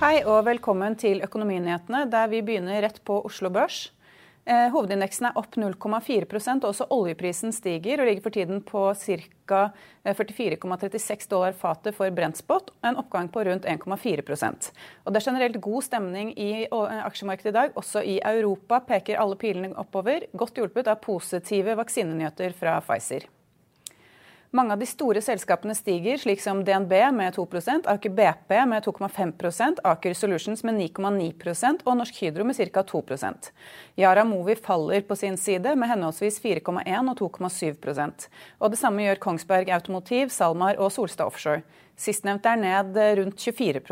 Hei og velkommen til Økonominyhetene, der vi begynner rett på Oslo Børs. Eh, hovedindeksen er opp 0,4% og også oljeprisen stiger og ligger for tiden på ca. 44,36 dollar fatet for brentspot, en oppgang på rundt 1,4% Og Det er generelt god stemning i eh, aksjemarkedet i dag. Også i Europa peker alle pilene oppover, godt hjulpet av positive vaksinenyheter fra Pfizer. Mange av de store selskapene stiger, slik som DNB med 2 Aker BP med 2,5 Aker Solutions med 9,9% og Norsk Hydro med ca. 2% Yara Movi faller på sin side med henholdsvis 4,1 og 2,7 Og Det samme gjør Kongsberg Automotiv, SalMar og Solstad Offshore. Sistnevnte er ned rundt 24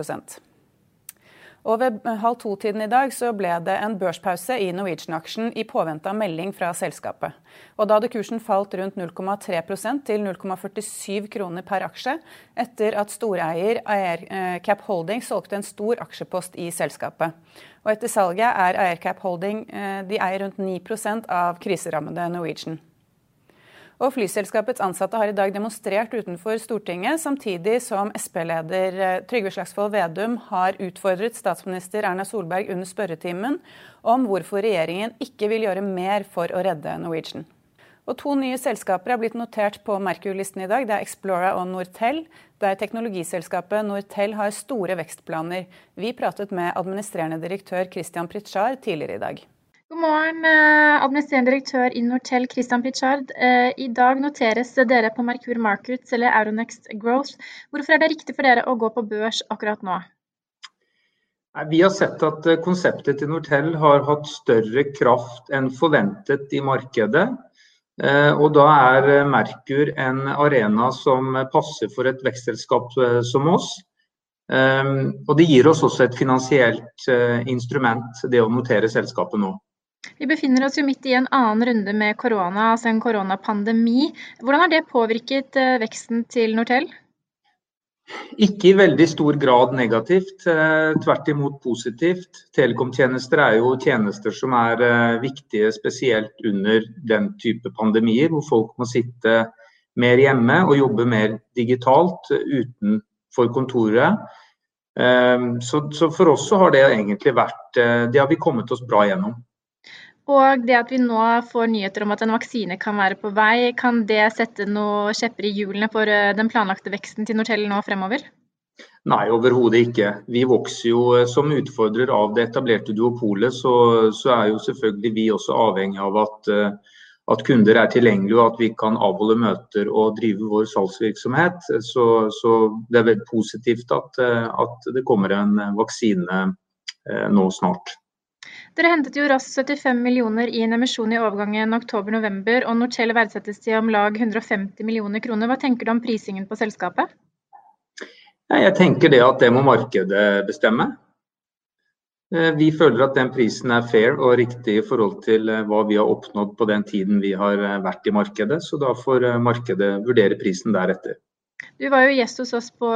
og ved halv to-tiden i dag så ble det en børspause i Norwegian-aksjen i påvente av melding fra selskapet. Og da hadde kursen falt rundt 0,3% til 0,47 kroner per aksje, etter at storeier Aircap Holding solgte en stor aksjepost i selskapet. Og etter salget er Aircap Holding eh, de eier rundt 9% av kriserammede Norwegian. Og Flyselskapets ansatte har i dag demonstrert utenfor Stortinget, samtidig som Sp-leder eh, Trygve Slagsvold Vedum har utfordret statsminister Erna Solberg under spørretimen om hvorfor regjeringen ikke vil gjøre mer for å redde Norwegian. Og To nye selskaper er blitt notert på Merkur-listen i dag. Det er Explora og Nortel, der teknologiselskapet Nortel har store vekstplaner. Vi pratet med administrerende direktør Christian Pritschar tidligere i dag. God morgen, eh, administrerende direktør i Nortel, Christian Pichard. Eh, I dag noteres dere på Merkur Markets eller Euronext Growth. Hvorfor er det riktig for dere å gå på børs akkurat nå? Vi har sett at eh, konseptet til Nortel har hatt større kraft enn forventet i markedet. Og da er Merkur en arena som passer for et vekstselskap som oss. Og det gir oss også et finansielt instrument, det å notere selskapet nå. Vi befinner oss jo midt i en annen runde med korona, altså en koronapandemi. Hvordan har det påvirket eh, veksten til Nortel? Ikke i veldig stor grad negativt, eh, tvert imot positivt. Telekomtjenester er jo tjenester som er eh, viktige spesielt under den type pandemier, hvor folk må sitte mer hjemme og jobbe mer digitalt utenfor kontoret. Så, for oss så har det egentlig vært Det har vi kommet oss bra gjennom. Og det at vi nå får nyheter om at en vaksine kan være på vei, kan det sette noe kjepper i hjulene for eh, den planlagte veksten til Nortel nå fremover? Nei, overhodet ikke. Vi vokser jo eh, som utfordrer av det etablerte duopolet, så, så er jo selvfølgelig vi også avhengig av at, eh, at, kunder er tilgjengelige og at vi kan avholde møter og drive vår salgsvirksomhet. Så, så det er veldig positivt at, at det kommer en vaksine nå snart. Dere hentet jo raskt 75 millioner i en emisjon i overgangen oktober-november, og Nortel verdsettes til om lag 150 millioner kroner. Hva tenker du om prisingen på selskapet? Jeg tenker det at det må markedet bestemme. Eh, vi føler at den prisen er fair og riktig i forhold til eh, hva vi har oppnådd på den tiden vi har eh, vært i markedet, så da får markedet vurdere prisen deretter. Du var jo gjest hos oss på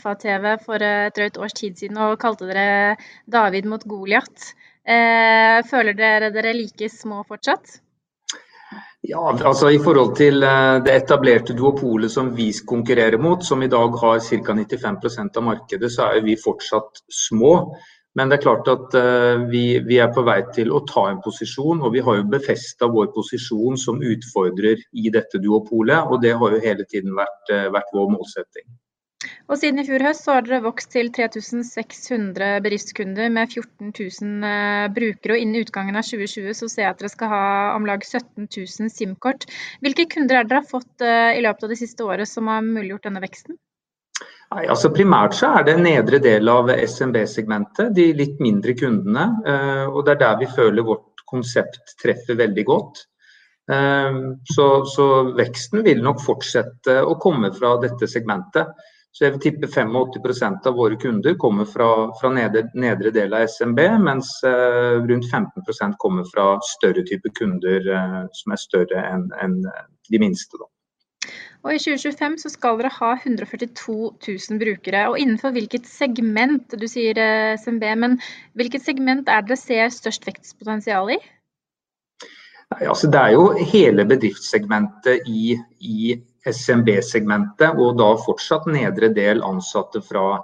FA-TV for et drøyt års tid siden og kalte dere David mot Goliat. Eh, føler dere dere like små fortsatt? Ja, altså I forhold til eh, det etablerte duopolet som vi konkurrerer mot, som i dag har ca. 95% av markedet, så er vi fortsatt små. Men det er klart at vi, vi, er på vei til å ta en posisjon, og vi har jo befesta vår posisjon som utfordrer i dette duopolet. Og det har jo hele tiden vært, vært vår målsetting. Og Siden i fjor høst så har dere vokst til 3600 bedriftskunder med 14 000 eh, brukere. og Innen utgangen av 2020 så ser jeg at dere skal ha om lag 17 000 SIM-kort. Hvilke kunder er dere har fått eh, i løpet av det siste året som har muliggjort denne veksten? Nei, altså Primært så er det nedre del av SMB-segmentet, de litt mindre kundene. Eh, og Det er der vi føler vårt konsept treffer veldig godt. Så, så veksten vil nok fortsette å komme fra dette segmentet. Så jeg vil tippe 85% av våre kunder kommer fra, fra nedre, nedre, del av SMB, mens eh, rundt 15% kommer fra større type kunder eh, som er større enn en de minste. Da. Og I 2025 så skal dere ha 142 000 brukere. og Innenfor hvilket segment, du sier eh, SMB, men hvilket segment er dere ser størst vekstpotensial i? Nei, altså det er jo hele bedriftssegmentet i, i SMB-segmentet, og da fortsatt nedre del ansatte fra,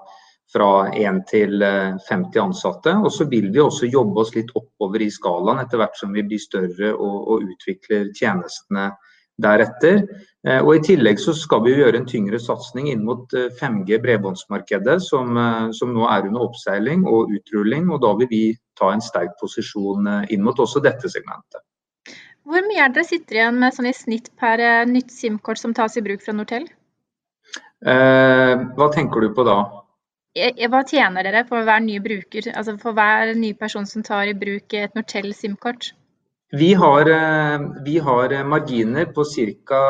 fra 1 til 50 eh, ansatte. Og så vil vi også jobbe oss litt oppover i skalaen etter hvert som vi blir større og, og utvikler tjenestene deretter. Eh, og I tillegg så skal vi gjøre en tyngre satsing inn mot 5G eh, bredbåndsmarkedet, som, som, nå er under oppseiling og utrulling. og Da vil vi ta en sterk posisjon inn mot også dette segmentet. Hvor mye er dere sitter igjen med sånn i snitt per eh, nytt SIM-kort som tas i bruk fra Nortel? Eh, hva tenker du på da? Hva tjener dere for hver ny bruker, altså for hver ny person som tar i bruk et Nortel SIM-kort? Vi har, eh, vi har, marginer på ca.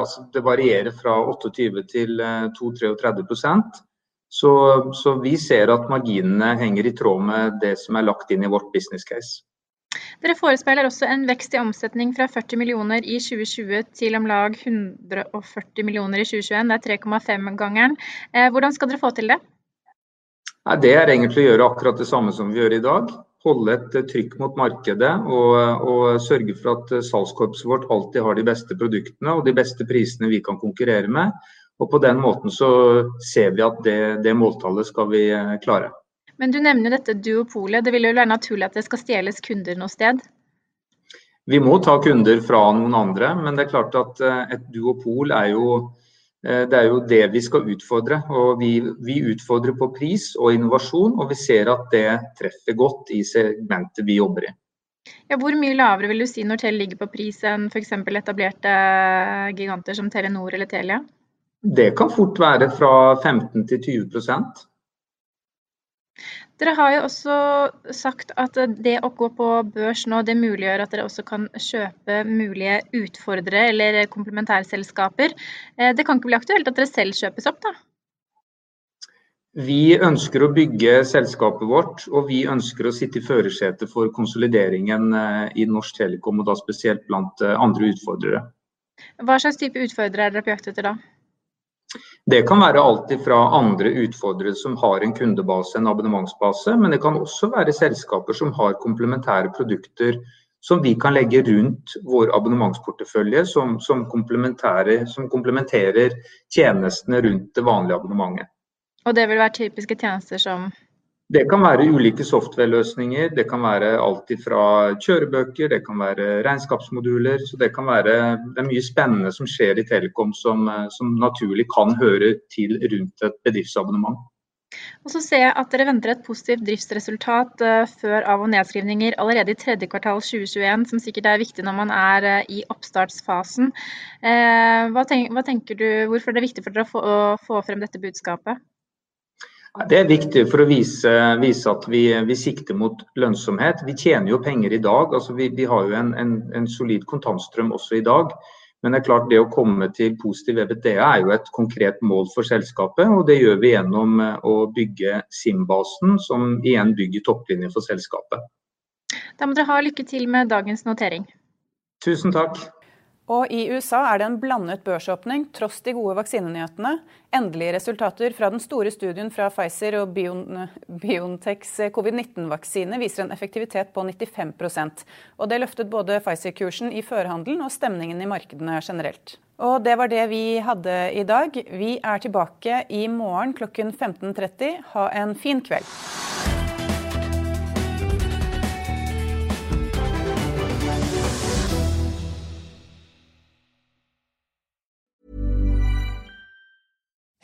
Altså det varierer fra 28 til 32-33 så, så vi ser at marginene henger i tråd med det som er lagt inn i vårt business case. Dere forespeiler også en vekst i omsetning fra 40 millioner i 2020 til om lag 140 millioner i 2021. Det er 3,5-gangeren. Eh, hvordan skal dere få til det? Det er egentlig å gjøre akkurat det samme som vi gjør i dag. Holde et eh, trykk mot markedet og, og sørge for at eh, salgskorpset vårt alltid har de beste produktene og de beste prisene vi kan konkurrere med. Og På den måten så ser vi at det, det måltallet skal vi klare. Men du nevner jo dette duopolet. Det vil jo være naturlig at det skal stjeles kunder noe sted? Vi må ta kunder fra noen andre, men det er klart at eh, et duopol er jo eh, det er jo det vi skal utfordre. og vi, vi, utfordrer på pris og innovasjon, og vi ser at det treffer godt i segmentet vi jobber i. Ja, hvor mye lavere vil du si Nortel ligger på pris enn f.eks. etablerte giganter som Telenor eller Telia? Det kan fort være fra 15 til 20 dere har jo også sagt at det å gå på børs nå, det muliggjør at dere også kan kjøpe mulige utfordrere eller komplementærselskaper. Eh, det kan ikke bli aktuelt at dere selv kjøpes opp, da? Vi ønsker å bygge selskapet vårt, og vi ønsker å sitte i førersetet for konsolideringen eh, i Norsk Telekom, og da spesielt blant eh, andre utfordrere. Hva slags type utfordrere er dere på jakt etter da? Det kan være alt fra andre utfordrere som har en kundebase, en abonnementsbase, men det kan også være selskaper som har komplementære produkter som vi kan legge rundt vår abonnementsportefølje, som, som, komplementerer tjenestene rundt det vanlige abonnementet. Og det vil være typiske tjenester som det kan være ulike software-løsninger. Det kan være alt fra kjørebøker, det kan være regnskapsmoduler. Så det kan være det er mye spennende som skjer i Telekom som, som naturlig kan høre til rundt et bedriftsabonnement. Og så ser jeg at dere venter et positivt driftsresultat uh, før av- og nedskrivninger allerede i tredje kvartal 2021, som sikkert er viktig når man er uh, i oppstartsfasen. Hva, tenk, hva, tenker du, Hvorfor er det viktig for dere å få frem dette budskapet? Det er viktig for å vise, vise at vi, vi, sikter mot lønnsomhet. Vi tjener jo penger i dag. altså Vi, vi har jo en, en, en, solid kontantstrøm også i dag. Men det er klart det å komme til positiv EBITDA er jo et konkret mål for selskapet. og Det gjør vi gjennom eh, å bygge SIM-basen, som igjen bygger topplinjer for selskapet. Da må dere ha lykke til med dagens notering. Tusen takk. Og i USA er det en blandet børsåpning, tross de gode vaksinenyhetene. Endelige resultater fra den store studien fra Pfizer og Biontechs covid-19-vaksine viser en effektivitet på 95% Og Det løftet både Pfizer-kursen i førhandelen og stemningen i markedene generelt. Og det var det vi hadde i dag. Vi er tilbake i morgen klokken 15.30. Ha en fin kveld.